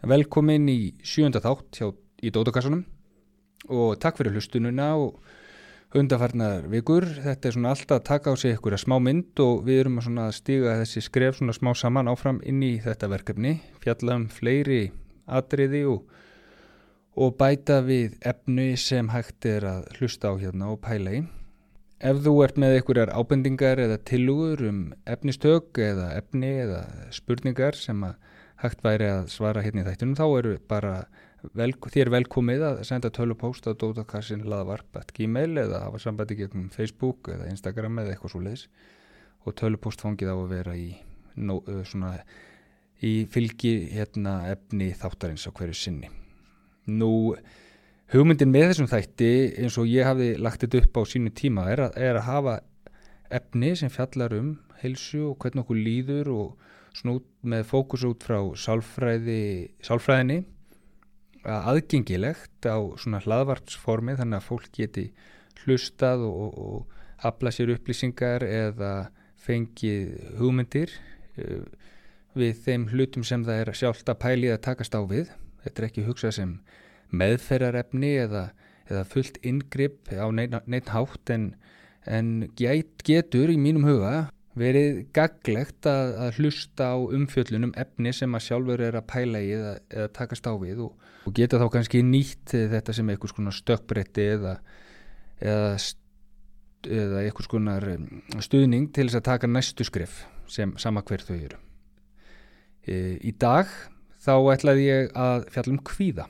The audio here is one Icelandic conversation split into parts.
Velkomin í sjönda þátt hjá, í Dótakassanum og takk fyrir hlustununa og undarfarnar vikur. Þetta er svona alltaf að taka á sig einhverja smá mynd og við erum að stiga þessi skref svona smá saman áfram inn í þetta verkefni, fjalla um fleiri atriði og, og bæta við efnu sem hægt er að hlusta á hérna og pæla í. Ef þú ert með einhverjar ábendingar eða tilugur um efnistök eða efni eða spurningar sem að hægt væri að svara hérna í þættunum þá eru bara vel, þér velkomið að senda tölupóst á dótakassin.gmail eða hafa sambandi gegnum Facebook eða Instagram eða eitthvað svo leiðis og tölupóst fangið á að vera í, no, svona, í fylgi hérna, efni þáttarins á hverju sinni. Nú, hugmyndin með þessum þætti eins og ég hafi lagt þetta upp á sínu tíma er að, er að hafa efni sem fjallar um heilsu og hvernig okkur líður og snút með fókus út frá sálfræði, sálfræðinni aðgengilegt á svona hlaðvarpsformi þannig að fólk geti hlustað og, og, hafla sér upplýsingar eða fengið hugmyndir uh, við þeim hlutum sem það er sjálft að pælið að takast á við. Þetta er ekki hugsað sem meðferðarefni eða, eða fullt ingripp á neitt hátt en, en getur í mínum huga verið gaglegt að, að hlusta á umfjöllunum efni sem að sjálfur er að pæla í eða, eða takast á við og, og geta þá kannski nýtt þetta sem eitthvað svona stökkbretti eða, eða, eða eitthvað svona stuðning til þess að taka næstu skrif sem sama hver þau eru. E, í dag þá ætlaði ég að fjalla um kvíða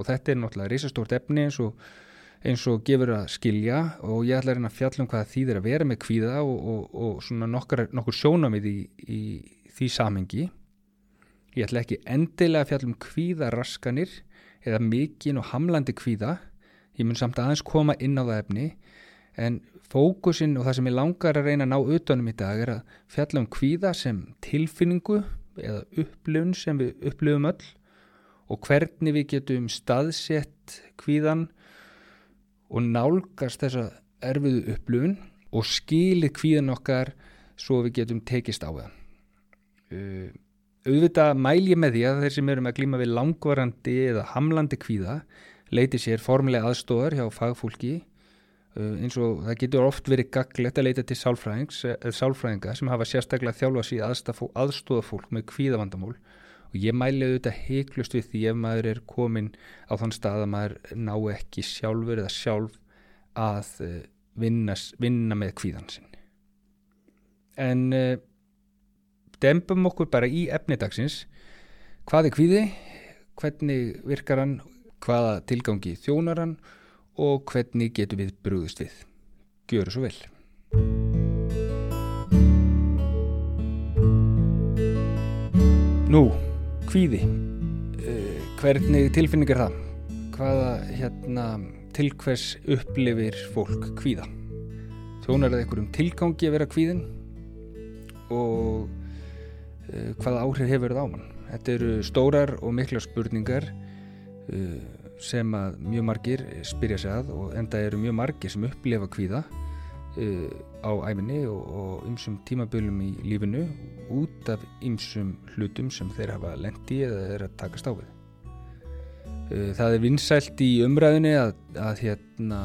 og þetta er náttúrulega reysastórt efni eins og eins og gefur að skilja og ég ætla að reyna að fjalla um hvað þýðir að vera með kvíða og, og, og svona nokkur, nokkur sjónamið í, í því samengi. Ég ætla ekki endilega að fjalla um kvíðaraskanir eða mikinn og hamlandi kvíða. Ég mun samt aðeins koma inn á það efni en fókusin og það sem ég langar að reyna að ná utanum í dag er að fjalla um kvíða sem tilfinningu eða upplifun sem við upplifum öll og hvernig við getum staðsett kvíðan og nálgast þessa erfiðu upplöfun og skilið kvíðan okkar svo við getum tekist á það. Uh, auðvitað mæl ég með því að þeir sem eru með að glíma við langvarandi eða hamlandi kvíða leiti sér formulega aðstóðar hjá fagfólki uh, eins og það getur oft verið gaglegt að leita til sálfræðinga sem hafa sérstaklega þjálfa síðan aðstóða fólk með kvíðavandamól og ég mæli auðvitað heiklust við því ef maður er komin á þann stað að maður ná ekki sjálfur eða sjálf að eh, vinna, vinna með kvíðan sinn. En uh, dempum okkur bara í efnidagsins hvað er kvíði? Hvernig virkar hann? Hvaða tilgangi þjónar hann? Og hvernig getur við brúðist við? Gjöru svo vel. Nú kvíði. Uh, hvernig tilfinning er það? Hvaða hérna til hvers upplifir fólk kvíða? Þjónar það einhverjum tilgangi að vera kvíðin og uh, hvaða áhrif hefur það á mann? Þetta eru stórar og mikla spurningar uh, sem að mjög margir spyrja sig að og enda eru mjög margir sem upplifa kvíða á æfinni og ymsum tímabölum í lífinu út af ymsum hlutum sem þeir hafa lendi eða þeir að við. Uh, það er vinsælt í umræðinni að, að hérna,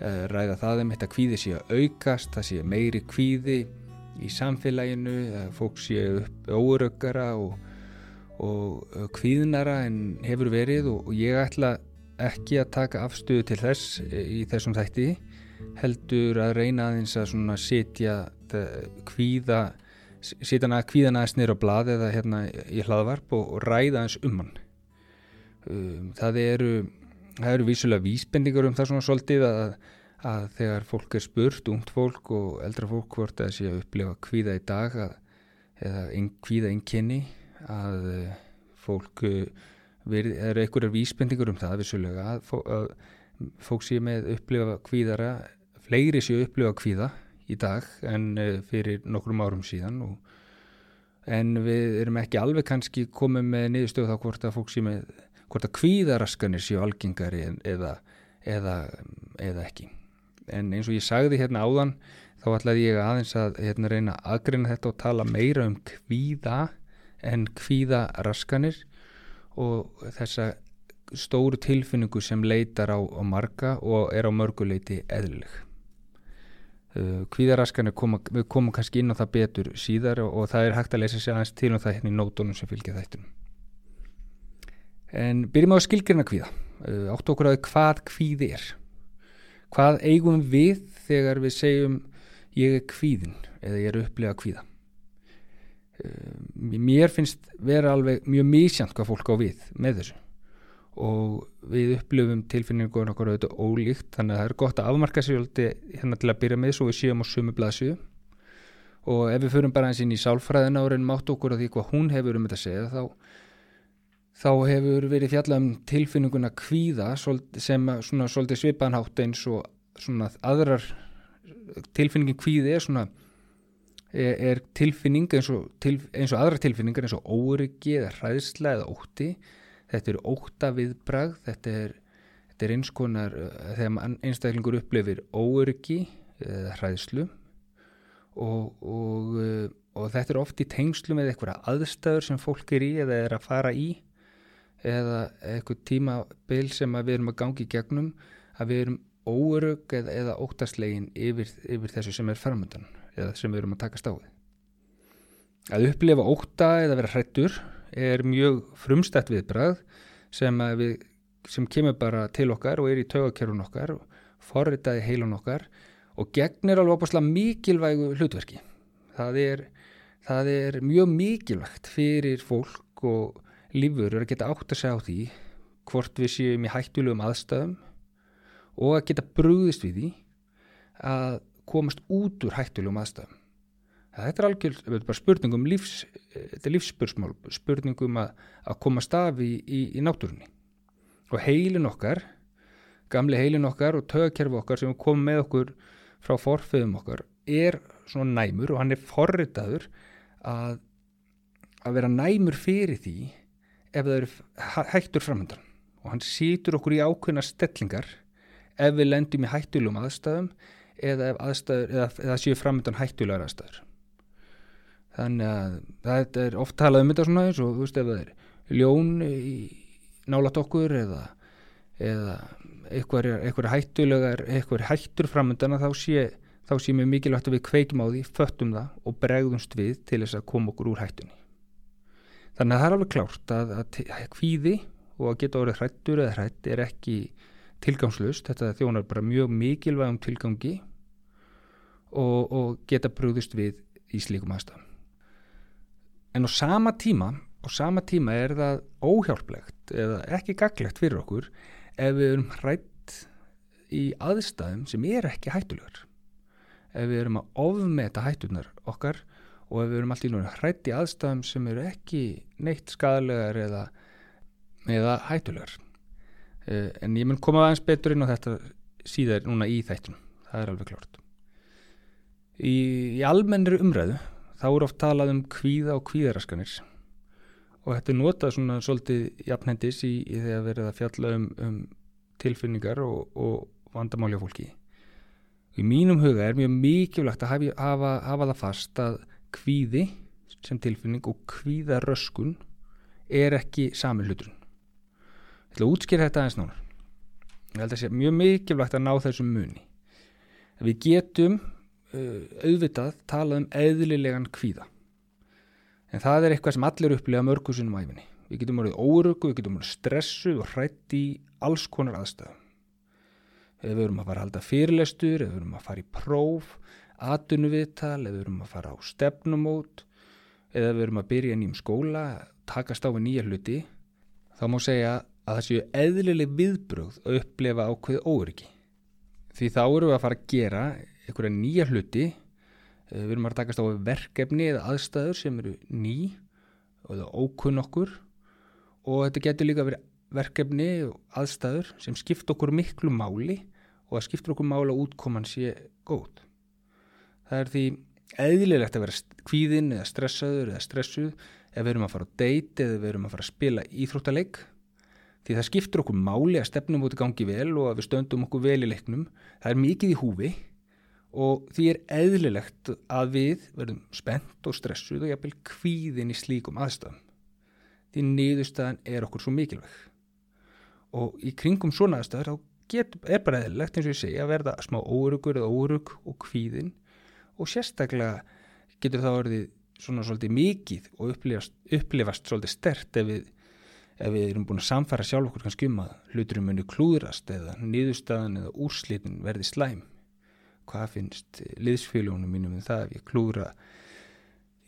ræða það um þetta kvíði sé að aukast, það sé meiri kvíði í samfélaginu, fólk sé upp óröggara og, og kvíðnara en hefur verið og, og ég ætla ekki að taka afstöðu til þess í þessum þætti heldur að reyna aðeins að setja kvíða setja hana kvíðan aðeins nýra á blad eða hérna í hlaðvarp og, og ræða aðeins um hann. Um, það eru það eru vísulega vísbendingar um það svona svolítið að, að þegar fólk er spurt, ungt fólk og eldra fólk hvort að sé að upplefa kvíða í dag að, eða ein, kvíða einnkynni að uh, fólk uh, verið, eru einhverjar vísbendingar um það vísulega að, að fólk sé með upplifa kvíðara fleiri sé upplifa kvíða í dag en eh, fyrir nokkrum árum síðan og, en við erum ekki alveg kannski komið með niðurstöðu þá hvort að fólk sé með hvort að kvíðaraskanir séu algengari eða, eða, eða ekki. En eins og ég sagði hérna áðan þá ætlaði ég aðeins að hérna, reyna aðgreina þetta og tala meira um kvíða en kvíðaraskanir og þessa stóru tilfinningu sem leitar á, á marga og er á mörguleiti eðlileg. Uh, kvíðaraskanir koma, við komum kannski inn á það betur síðar og, og það er hægt að lesa sér aðeins til um það hérna í nótunum sem fylgja þættunum en byrjum á skilgjörna kvíða. Uh, áttu okkur að hvað kvíði er? Hvað eigum við þegar við segjum ég er kvíðin eða ég er upplega kvíða? Uh, mér finnst vera alveg mjög mísjant hvað fólk á við með þessu og við upplöfum tilfinningur okkur auðvitað ólíkt þannig að það er gott að afmarka sér hérna til að byrja með svo við séum á sumu blaðsju og ef við förum bara eins inn í sálfræðina og reynum átt okkur að því hvað hún hefur um þetta að segja þá, þá hefur verið fjallað um tilfinninguna kvíða sem svona svolítið svipanhátt eins og svona aðrar tilfinningin kvíði er svona er, er tilfinning eins og, til, eins og aðra tilfinningar eins og óryggi eða hræðsla eða ótti þetta er óta viðbrað þetta er, þetta er eins konar uh, þegar einstaklingur upplifir óöryggi eða hræðslu og, og, uh, og þetta er oft í tengslu með eitthvað aðstæður sem fólk er í eða er að fara í eða eitthvað tímabil sem við erum að gangi í gegnum að við erum óörug eða, eða óttaslegin yfir, yfir þessu sem er framöndan eða sem við erum að taka stáði að upplifa óta eða vera hrættur er mjög frumstætt viðbrað sem, við, sem kemur bara til okkar og er í taugakerfun okkar forritaði heilun okkar og gegnir alveg opaslega mikilvægu hlutverki. Það er, það er mjög mikilvægt fyrir fólk og lífur að geta átt að segja á því hvort við séum í hættulegum aðstæðum og að geta brúðist við því að komast út úr hættulegum aðstæðum Þetta er algjörð spurningum lífs, lífsspörsmál, spurningum að, að koma staf í, í, í náttúrunni. Og heilin okkar, gamli heilin okkar og tögakerfi okkar sem kom með okkur frá forföðum okkar er svona næmur og hann er forritaður að, að vera næmur fyrir því ef það eru hættur framöndan. Og hann sýtur okkur í ákveðna stellingar ef við lendum í hættulegum aðstæðum eða aðstæður, eða, eða séu framöndan hættulegar aðstæður þannig að þetta er oft talað um þetta svona eins og þú veist ef það er ljón í nálat okkur eða, eða eitthvað hættulegar eitthvað hættur framöndana þá sé, þá sé mjög mikilvægt að við kveikjum á því föttum það og bregðumst við til þess að koma okkur úr hættunni. Þannig að það er alveg klárt að, að hvíði og að geta orðið hrættur eða hrætt er ekki tilgangslust, þetta þjónar bara mjög mikilvægum tilgangi og, og geta brúðist við í slíkum aðstæðum en á sama tíma á sama tíma er það óhjálplegt eða ekki gaglegt fyrir okkur ef við erum hrætt í aðstæðum sem er ekki hættulegur ef við erum að ofmeta hættunar okkar og ef við erum alltaf í hrætt í aðstæðum sem eru ekki neitt skadalegar eða, eða hættulegar. Eh, en ég mun koma aðeins betur inn á þetta síðar núna í þættunum það er alveg klart í, í almennri umræðu þá er oft talað um kvíða og kvíðaraskanir og þetta er notað svona svolítið jafnhendis í, í því að verða að fjalla um, um tilfinningar og, og vandamálja fólki. Í mínum huga er mjög mikilvægt að hafa, hafa, hafa það fast að kvíði sem tilfinning og kvíðaröskun er ekki sami hluturinn. Ég ætla að útskýra þetta aðeins núna. Ég held að það sé mjög mikilvægt að ná þessum muni. Við getum auðvitað talað um eðlilegan kvíða. En það er eitthvað sem allir upplifa mörgusunum æfinni við getum verið óröku, við getum verið stressu og hrætt í alls konar aðstæðum. Ef við verum að fara að halda fyrirlestur, ef við verum að fara í próf atunviðtal, ef við verum að fara á stefnumót eða við verum að byrja nýjum skóla takast á við nýja hluti þá má segja að það séu eðlileg viðbröð að upplefa ákveð óryggi því þá eru við að fara að gera einhverja nýja hluti eh, við erum að takast á verkefni eða aðstæður sem eru ný og ókunn okkur og þetta getur líka verið verkefni og aðstæður sem skipt okkur miklu máli og að skiptur okkur máli að útkoman sé góð. Það er því eðlilegt að vera kvíðin eða stressaður eða stressuð ef við erum að fara á date eða við erum að fara að spila íþróttaleg því það skiptur okkur máli að stefnum út í gangi vel og að við stöndum okkur vel í leiknum. Það er mikið í húfi og því er eðlilegt að við verðum spennt og stressuð og jafnvel kvíðin í slíkum aðstæðum. því niðurstaðan er okkur svo mikilvæg. Og í kringum svona aðstæður þá get, er bara eðlilegt eins og ég segja að verða smá órugur eða órug og kvíðin. Og sérstaklega getur það orðið svona svolítið mikið og upplifast, upplifast svolítið stert ef við, ef við erum búin að samfara sjálf okkur kannski um að hluturum muni klúðrast eða niðurstaðan eða úrslitin verði slæm hvað finnst liðsfélagunum mínum um það ef ég klúðra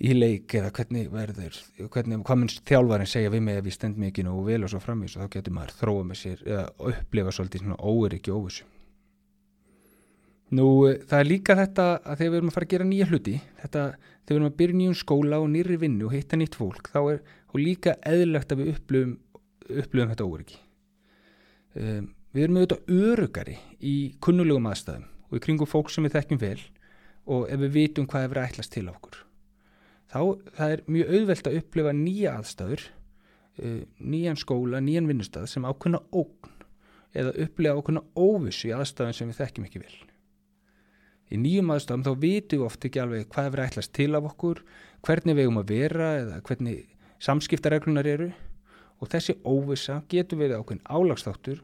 í leik eða hvernig verður hvernig, hvað mun þjálfærin segja við mig ef ég stend mikið og vel og svo framvís og þá getur maður þróa með sér eða upplifa svolítið svona óeriki óvissu. Nú það er líka þetta að þegar við erum að fara að gera nýja hluti þetta þegar við erum að byrja nýjum skóla og nýri vinnu og hitta nýtt fólk þá er líka eðlögt að við upplifum, upplifum þetta óeriki um, Við erum auðvitað örugari í kunnulegum aðstæðum og í kringum fólk sem við þekkjum vel og ef við vitum hvað er verið að ætlast til okkur. Þá það er mjög auðvelt að upplifa nýja aðstæður uh, nýjan skóla, nýjan vinnustad sem ákveðna ógn eða upplifa ákveðna óvissu í aðstæðum sem við þekkjum ekki vel. Í nýjum aðstæðum þá vitum við oft ekki alveg hvað er verið að ætlast til af okkur hvernig við erum að vera eða hvernig samskiptareglunar eru og þessi óvissa getur verið ákveðin álagsþáttur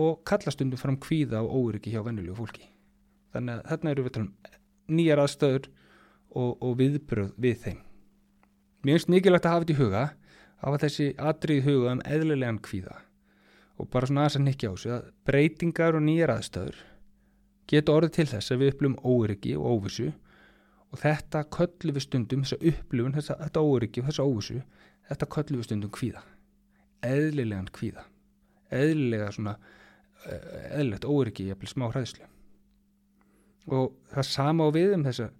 og kallastundum fram kvíða og óryggi hjá vennulegu fólki þannig að þarna eru við að tala um nýjar aðstöður og, og viðbröð við þeim. Mér finnst mikilvægt að hafa þetta í huga, hafa þessi atrið huga um eðlilegan kvíða og bara svona aðeins að nikja á þessu að breytingar og nýjar aðstöður geta orðið til þess að við upplifum óryggi og óvissu og þetta köllu við stundum, þessa upplifun, þessa, þetta óryggi og þessa óvissu, þetta köllu við stundum kvíða, eðlilegan kvíða, eðlilega svona, eh, eðlilegt óryggi, jafnvel smá hræðslu. Og það sama á við um þessa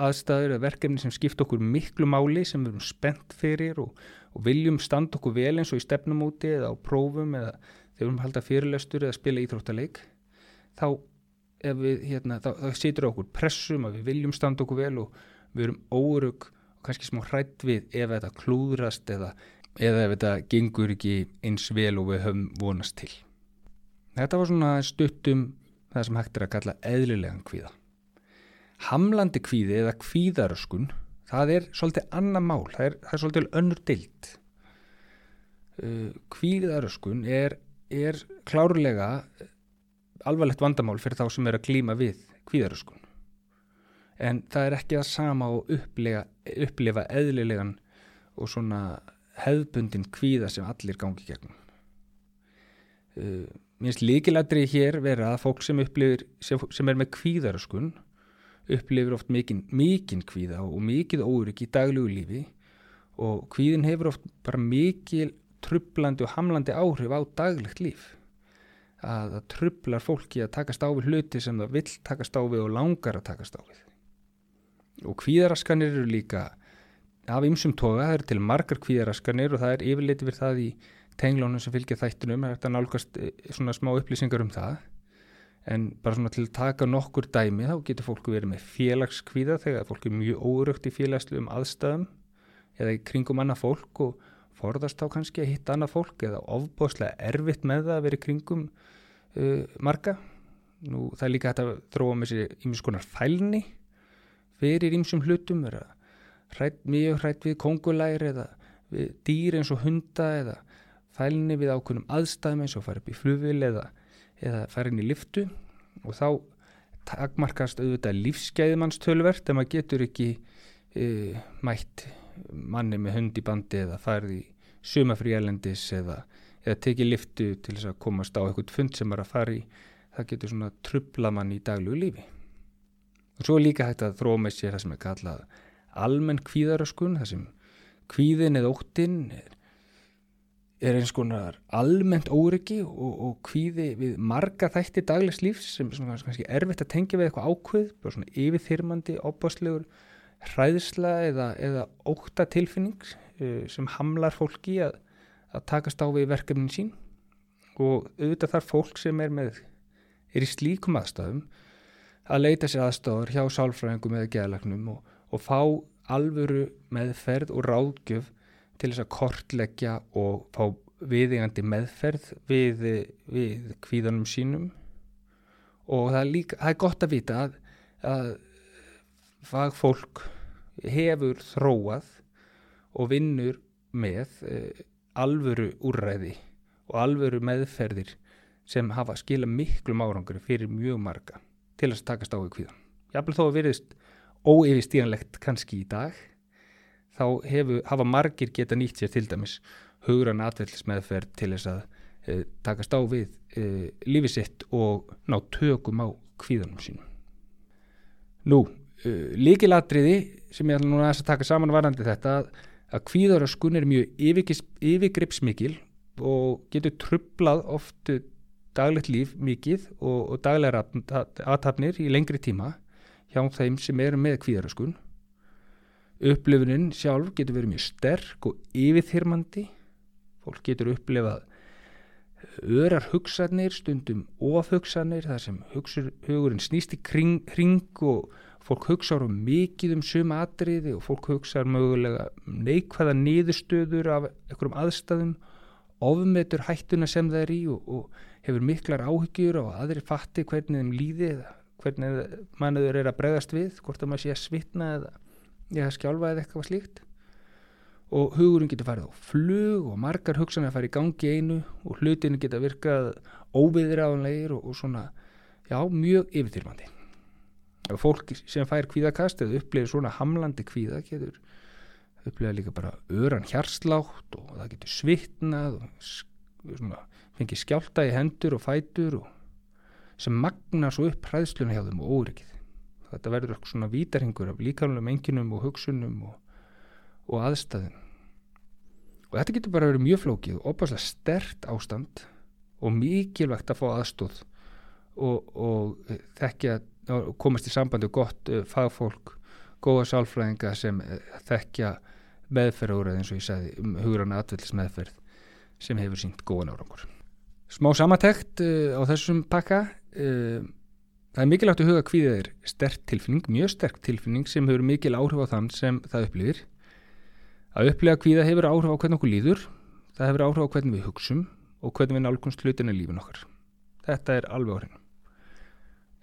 aðstæður eða verkefni sem skipt okkur miklu máli sem við erum spennt fyrir og, og viljum standa okkur vel eins og í stefnumóti eða á prófum eða þegar við erum að halda fyrirlestur eða spila íþróttaleik þá, hérna, þá, þá situr okkur pressum að við viljum standa okkur vel og við erum órug og kannski smá hrætt við ef þetta klúðrast eða, eða ef þetta gengur ekki eins vel og við höfum vonast til. Þetta var svona stuttum það sem hægt er að kalla eðlilegan kvíða. Hamlandi kvíði eða kvíðaröskun, það er svolítið annað mál, það er, það er svolítið önnur dild. Uh, kvíðaröskun er, er klárlega alvarlegt vandamál fyrir þá sem er að klíma við kvíðaröskun. En það er ekki það sama að upplifa, upplifa eðlilegan og svona hefðbundin kvíða sem allir gangi gegnum. Uh, Mér finnst líkiladrið hér vera að fólk sem, upplifir, sem, sem er með kvíðaröskun upplifir oft mikinn mikinn kvíða og mikið órygg í daglegu lífi og kvíðin hefur oft bara mikil trublandi og hamlandi áhrif á daglegt líf. Að það trublar fólki að takast á við hluti sem það vill takast á við og langar að takast á við. Og kvíðaraskanir eru líka af ymsum toga, það eru til margar kvíðaraskanir og það er yfirleiti við það í tenglónum sem fylgja þættunum, er þetta nálgast eh, svona smá upplýsingar um það. En bara svona til að taka nokkur dæmi þá getur fólku verið með félagskvíða þegar fólk er mjög órögt í félagslu um aðstæðum eða í kringum annað fólk og forðast þá kannski að hitta annað fólk eða ofbóðslega erfitt með það að vera í kringum uh, marga. Nú það er líka hægt að þróa með sér ímins konar fælni fyrir ímsum hlutum vera hrætt, mjög hrætt við kongulæri eða við dýr eins og hunda eða fælni við ákunum aðstæðum eins og fara upp í fluvil eða eða fara inn í liftu og þá takmarkast auðvitað lífsgæðimannstölvert en maður getur ekki e, mætt manni með hund í bandi eða farið í sumafrí elendis eða, eða tekið liftu til þess að komast á eitthvað fund sem er að fara í. Það getur svona trubla mann í daglugu lífi. Og svo er líka hægt að þróa með sér það sem er kallað almenn kvíðaröskun það sem kvíðin eða óttinn er er eins konar almennt óryggi og, og kvíði við marga þætti daglegs lífs sem er kannski erfitt að tengja við eitthvað ákveð, bara svona yfirþyrmandi, óbáslegur hræðsla eða, eða óta tilfinning uh, sem hamlar fólki að, að takast á við verkefnin sín. Og auðvitað þar fólk sem er með er í slíkum aðstæðum að leita sér aðstæður hjá sálfræðingum eða geðlagnum og, og fá alvöru meðferð og ráðgjöf til þess að kortleggja og fá viðingandi meðferð við, við kvíðanum sínum og það er, líka, það er gott að vita að, að fagfólk hefur þróað og vinnur með uh, alvöru úrræði og alvöru meðferðir sem hafa skila miklum árangur fyrir mjög marga til að takast á í kvíðan. Jáfnveg þó að veriðst óeyfistíðanlegt kannski í dag þá hefur, hafa margir geta nýtt sér til dæmis hugran atveldsmeðferð til þess að e, takast á við e, lífið sitt og ná tökum á kvíðanum sínum. Nú, e, líkilatriði sem ég ætla núna að taka saman varandi þetta að kvíðaröskun er mjög yfirgripsmikil og getur trublað oftu daglegt líf mikið og, og daglegar aðtapnir í lengri tíma hjá þeim sem eru með kvíðaröskun upplifunin sjálf getur verið mjög sterk og yfirþyrmandi. Fólk getur upplifað örar hugsanir, stundum ofhugsanir þar sem hugsur, hugurinn snýst í kring, kring og fólk hugsaður um mikið um suma atriði og fólk hugsaður mögulega neikvæða niðurstöður af einhverjum aðstæðum ofmetur hættuna sem það er í og, og hefur miklar áhyggjur og aðri fatti hvernig þeim líði eða hvernig manniður er að bregðast við hvort að maður sé að svitna eða ég hef skjálfað eða eitthvað slíkt. Og hugurinn getur farið á flug og margar hugsanir fara í gangi einu og hlutinu geta virkað óviðræðanlegir og, og svona já, mjög yfirþyrmandi. Og fólk sem fær kvíðakast eða upplifir svona hamlandi kvíða getur upplifað líka bara öran hjarslátt og það getur svitnað og svona, fengið skjálta í hendur og fætur og sem magna svo upp hræðsluna hjá þeim og óryggið þetta verður eitthvað svona vítarhingur af líkanlega enginum og hugsunum og, og aðstæðum og þetta getur bara verið mjög flókið og opaslega stert ástand og mikilvægt að fá aðstóð og, og þekkja og komast í sambandi og gott uh, fagfólk, góða sálfræðinga sem uh, þekkja meðferðúrað eins og ég sagði um hugurana atvellis meðferð sem hefur sínt góðan árangur. Smá samatekt uh, á þessum pakka uh, Það er mikilvægt að huga hvíðið er sterk tilfinning, mjög sterk tilfinning sem hefur mikil áhrif á þann sem það upplýðir. Að upplifa hvíða hefur áhrif á hvernig okkur líður, það hefur áhrif á hvernig við hugsum og hvernig við nálgumst hlutin í lífin okkar. Þetta er alveg áhrifin.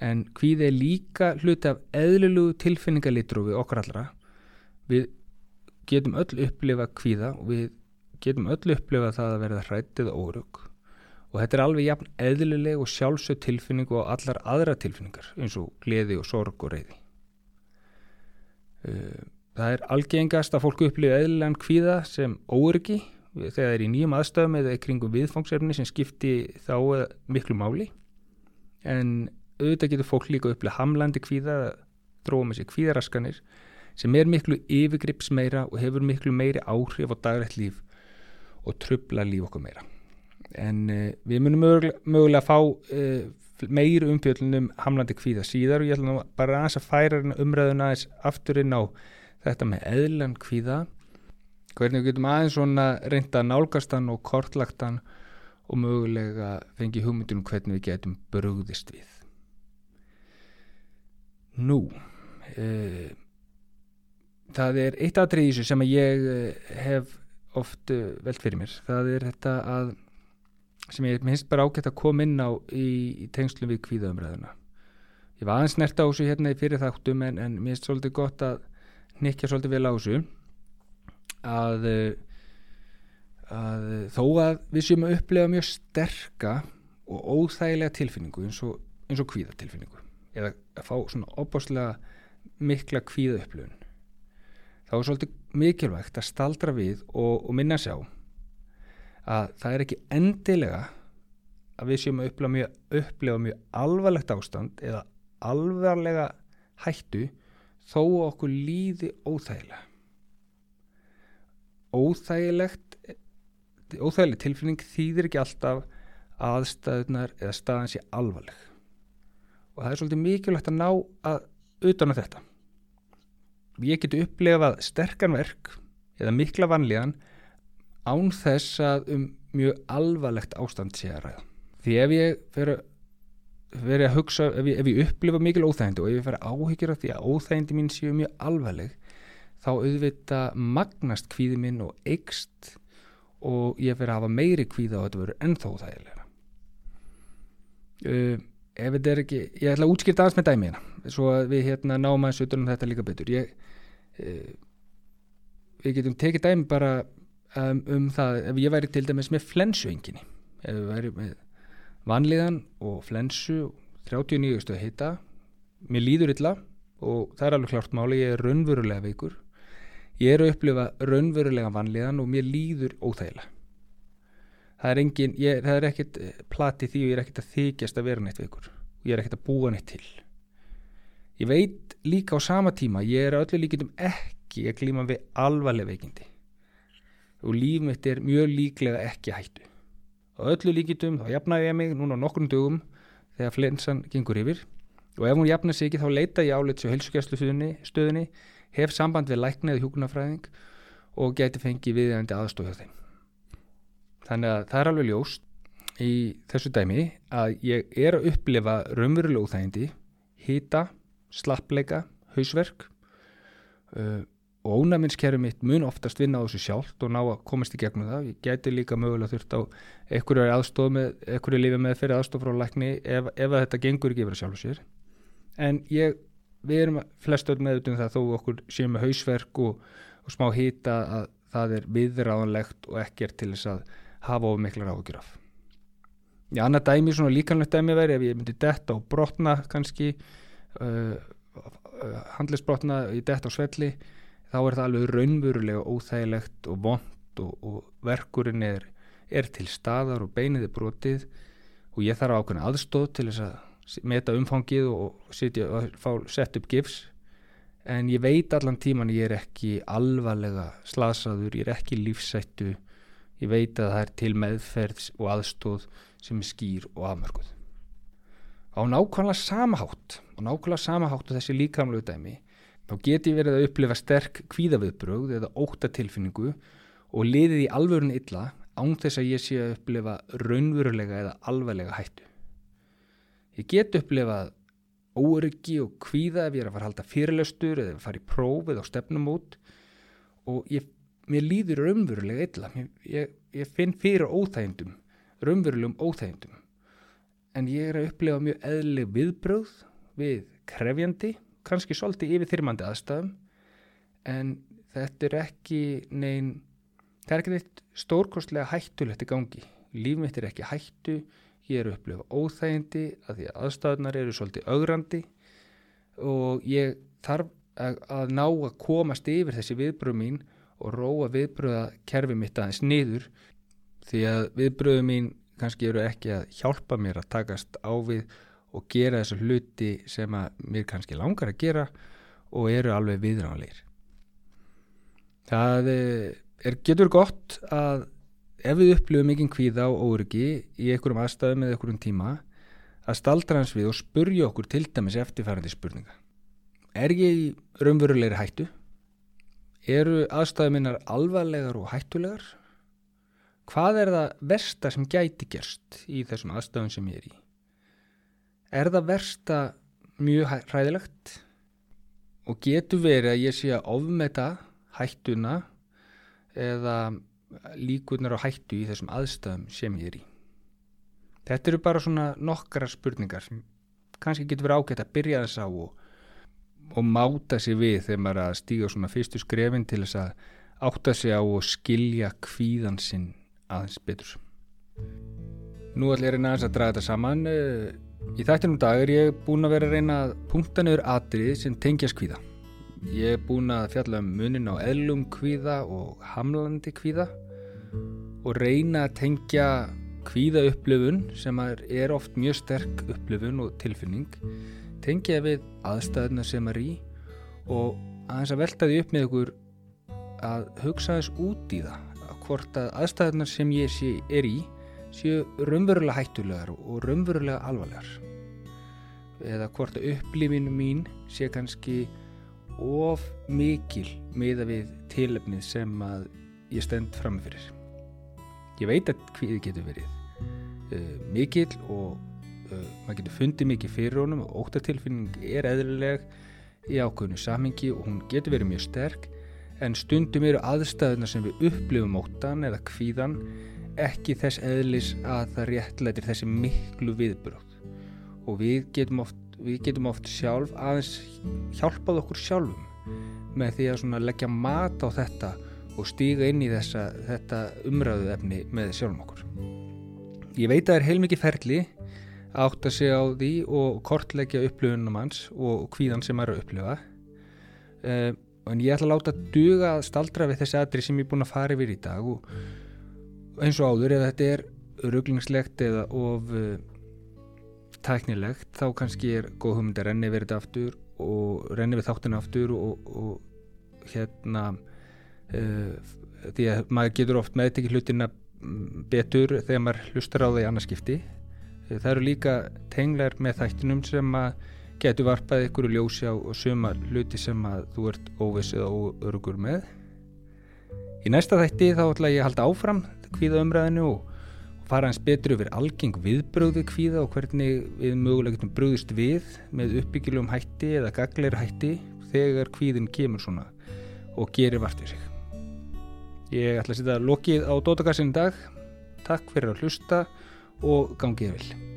En hvíði er líka hluti af eðlulugu tilfinningalitrófi okkar allra. Við getum öll upplifa hvíða og við getum öll upplifa það að verða hrættið og órug og þetta er alveg jafn eðlileg og sjálfsög tilfinning og allar aðra tilfinningar eins og gleði og sorg og reyði. Það er algengast að fólku upplifa eðlilegan kvíða sem óryggi þegar það er í nýjum aðstöðum eða kringum viðfangsefni sem skipti þá miklu máli en auðvitað getur fólk líka upplifa hamlandi kvíða, dróða með sér kvíðaraskanir sem er miklu yfirgrips meira og hefur miklu meiri áhrif á daglegt líf og trubla líf okkur meira en uh, við munum mögulega, mögulega að fá uh, meir umfjöldunum hamlandi kvíða síðar. Og ég ætla nú bara aðeins að færa umræðuna aðeins aftur inn á þetta með eðlan kvíða. Hvernig við getum aðeins svona reynda nálgastan og kortlagtan og mögulega fengi hugmyndunum hvernig við getum brugðist við. Nú uh, það er eitt aðrið í þessu sem ég hef oft velt fyrir mér. Það er þetta að sem ég minnst bara ágætt að koma inn á í, í tengslu við kvíðaumræðuna. Ég var aðeins nert á þessu hérna í fyrir þáttum en, en mér finnst svolítið gott að nikja svolítið vel á þessu. Að, að þó að við séum að upplega mjög sterka og óþægilega tilfinningu eins og, eins og kvíðatilfinningu eða að fá svona opáslega mikla kvíða upplöfun þá er svolítið mikilvægt að staldra við og, og minna sjá að það er ekki endilega að við séum að upplega mjög, upplega mjög alvarlegt ástand eða alvarlega hættu þó okkur líði óþægilega. Óþægilegt óþægileg tilfinning þýðir ekki alltaf aðstæðunar eða staðan sé alvarleg. Og það er svolítið mikilvægt að ná að utan á þetta. Ég geti upplefað sterkan verk eða mikla vanlíðan án þess að um mjög alvarlegt ástand sé að ræða. Því ef ég fer að hugsa, ef ég, ef ég upplifa mikil óþægindi og ef ég fer að áhyggjur af því að óþægindi mín séu mjög alvarleg þá auðvita magnast kvíði minn og eikst og ég fer að hafa meiri kvíða og þetta verður ennþá óþægilega. Uh, ef þetta er ekki, ég ætla að útskýrta aðeins með dæmi hérna, svo að við hérna náum aðeins utan um þetta líka betur. Ég, uh, við getum tekið dæmi bara um, um það ef ég væri til dæmis með flensuenginni ef ég væri með vanliðan og flensu 39 stöð heita mér líður illa og það er alveg klart máli, ég er raunverulega veikur. Ég er að upplifa raunverulega vanliðan og mér líður óþægilega. Það er engin ég, það er ekkert plati því og ég er ekkert að þykjast að vera neitt veikur. Og ég er ekkert að búa neitt til. Ég veit líka á sama tíma ég er öllu líkindum ekki að klíma við alvarlega veikindi og líf mitt er mjög líklega ekki hættu. Og öllu líkindum þá jafnaði ég mig núna nokkrum dögum þegar flensan gengur yfir. Og ef hún jafnar sig ekki þá leita ég álits og helsugjastlu stöðinni hef samband við læknið hjúkunarfræðing og geti fengið viðjandi aðstofja þeim. Þannig að það er alveg ljóst í þessu dæmi að ég er að upplifa raunverulega úþægindi hýta, slappleika hausverk uh, og ónæminskerfi mitt mun oftast vinna á þessu sjálft og ná að komast í gegnum það. Ég geti líka mögulega þurft á einhverju aðstof með, einhverju lífi með fyrir aðstof frá lækni ef, ef þetta gengur ekki yfir að sjálfu sér. En ég, við erum flest öll með um það þó okkur séum með hausverk og, og smá hýta að það er viðráðanlegt og ekkert til þess að hafa of miklar áhugjur af. Já, annað dæmi, svona líkanlegt dæmi veri ef ég myndi detta og brotna kannski uh, uh, handlisbrotna í detta á svelli þá er það alveg raunverulega óþægilegt og vond og, og verkurinn er, er til staðar og beinið er brotið og ég þarf ákveðin aðstóð til þess að meta umfangið og sitja og sett upp gifs. En ég veit allan tíman ég er ekki alvarlega slasaður, ég er ekki lífsættu ég veit að það er til meðferðs og aðstóð sem er skýr og afmörguð á nákvæmlega samahátt og nákvæmlega samahátt og þessi líkamlegu dæmi þá geti verið að upplifa sterk kvíðaviðbröð eða óttatilfinningu og liðið í alvörun illa án þess að ég sé að upplifa raunverulega eða alvarlega hættu. Ég get upplifað óryggi og kvíða ef ég er að fara að halda fyrirlöstur eða fara í próf eða á stefnumót og ég mér líður raunverulega illa. Ég, ég, ég finn fyrir óþægindum raunverulegum óþægindum. En ég er að upplefa mjög eðleg viðbröð við krefjandi kannski svolítið yfir þyrmandi aðstæðum en þetta er ekki neyn það er ekki neitt stórkostlega hættulegt í gangi. Líf mitt er ekki hættu ég er upplefa óþægindi að því að aðstæðunar eru svolítið augrandi og ég þarf að, að ná að komast yfir þessi viðbröð mín og róa viðbröða kerfi mitt aðeins niður því að viðbröðu mín kannski eru ekki að hjálpa mér að takast á við og gera þessu hluti sem að mér kannski langar að gera og eru alveg viðránleir. Það eh, er, getur gott að ef við upplifum mikinn kvíða og óryggi í einhverjum aðstæðum eða einhverjum tíma að staldra hans við og spurja okkur til dæmis eftirfærandi spurninga. Er ég í raunverulegri hættu? eru aðstæðuminnar alvarlegar og hættulegar? Hvað er það versta sem gæti gerst í þessum aðstæðum sem ég er í? Er það versta mjög hræðilegt? Og getur verið að ég sé að ofmeta hættuna eða líkunar á hættu í þessum aðstæðum sem ég er í? Þetta eru bara svona nokkara spurningar sem kannski getur verið ágætt að byrja þess á og og máta sig við þegar maður að stíga svona fyrstu skrefin til þess að átta sig á og skilja kvíðan sinn aðeins betur. Nú ætlum ég að reyna aðeins að draga þetta saman. Í þættinum dag er ég búin að vera að reyna að punkta niður atrið sem tengjast kvíða. Ég er búin að fjalla um munin á eðlum kvíða og hamlandi kvíða og reyna að tengja kvíða upplöfun sem er oft mjög sterk upplöfun og tilfinning tengja við aðstæðuna sem er í og aðeins að velta því upp með ykkur að hugsa þess út í það að hvort að aðstæðuna sem ég sé, er í séu raunverulega hættulegar og raunverulega alvarlegar. Eða hvort að upplifinu mín sé kannski of mikil meða við tilefnið sem að ég stend framfyrir ég veit að hviði getur verið uh, mikil og uh, maður getur fundið mikið fyrir honum og óttatilfinning er eðlileg í ákveðinu samhengi og hún getur verið mjög sterk en stundum eru aðstæðuna sem við upplifum óttan eða kvíðan ekki þess eðlis að það réttlætir þessi miklu viðbröð og við getum oft, við getum oft sjálf aðeins hjálpað okkur sjálfum með því að leggja mat á þetta og stíga inn í þessa, þetta umræðu efni með sjálfum okkur. Ég veit að það er heilmikið ferli átt að segja á því og kortleggja upplifunum hans og hvíðan sem er að upplifa uh, en ég ætla að láta duga að staldra við þessi aðri sem ég er búin að fara yfir í dag og eins og áður eða þetta er rugglingslegt eða of uh, tæknilegt þá kannski er góð hugmynd að renni við þetta aftur og renni við þáttina aftur og, og hérna uh, því að maður getur oft meðtekið hlutina betur þegar maður hlustar á það í annarskipti það eru líka tenglar með þættinum sem að getur varpað ykkur ljósi á og suma hluti sem að þú ert óviss eða óörugur með. Í næsta þætti þá ætla ég að halda áfram kvíða umræðinu og fara eins betur yfir algeng viðbröð við kvíða og hvernig við mögulega getum bröðist við með uppbyggilegum hætti eða gagleir hætti þegar kvíðin kemur svona og gerir vart við sig. Ég ætla að setja lokið á Dótakassin í dag. Takk fyrir að hlusta og gangið vil.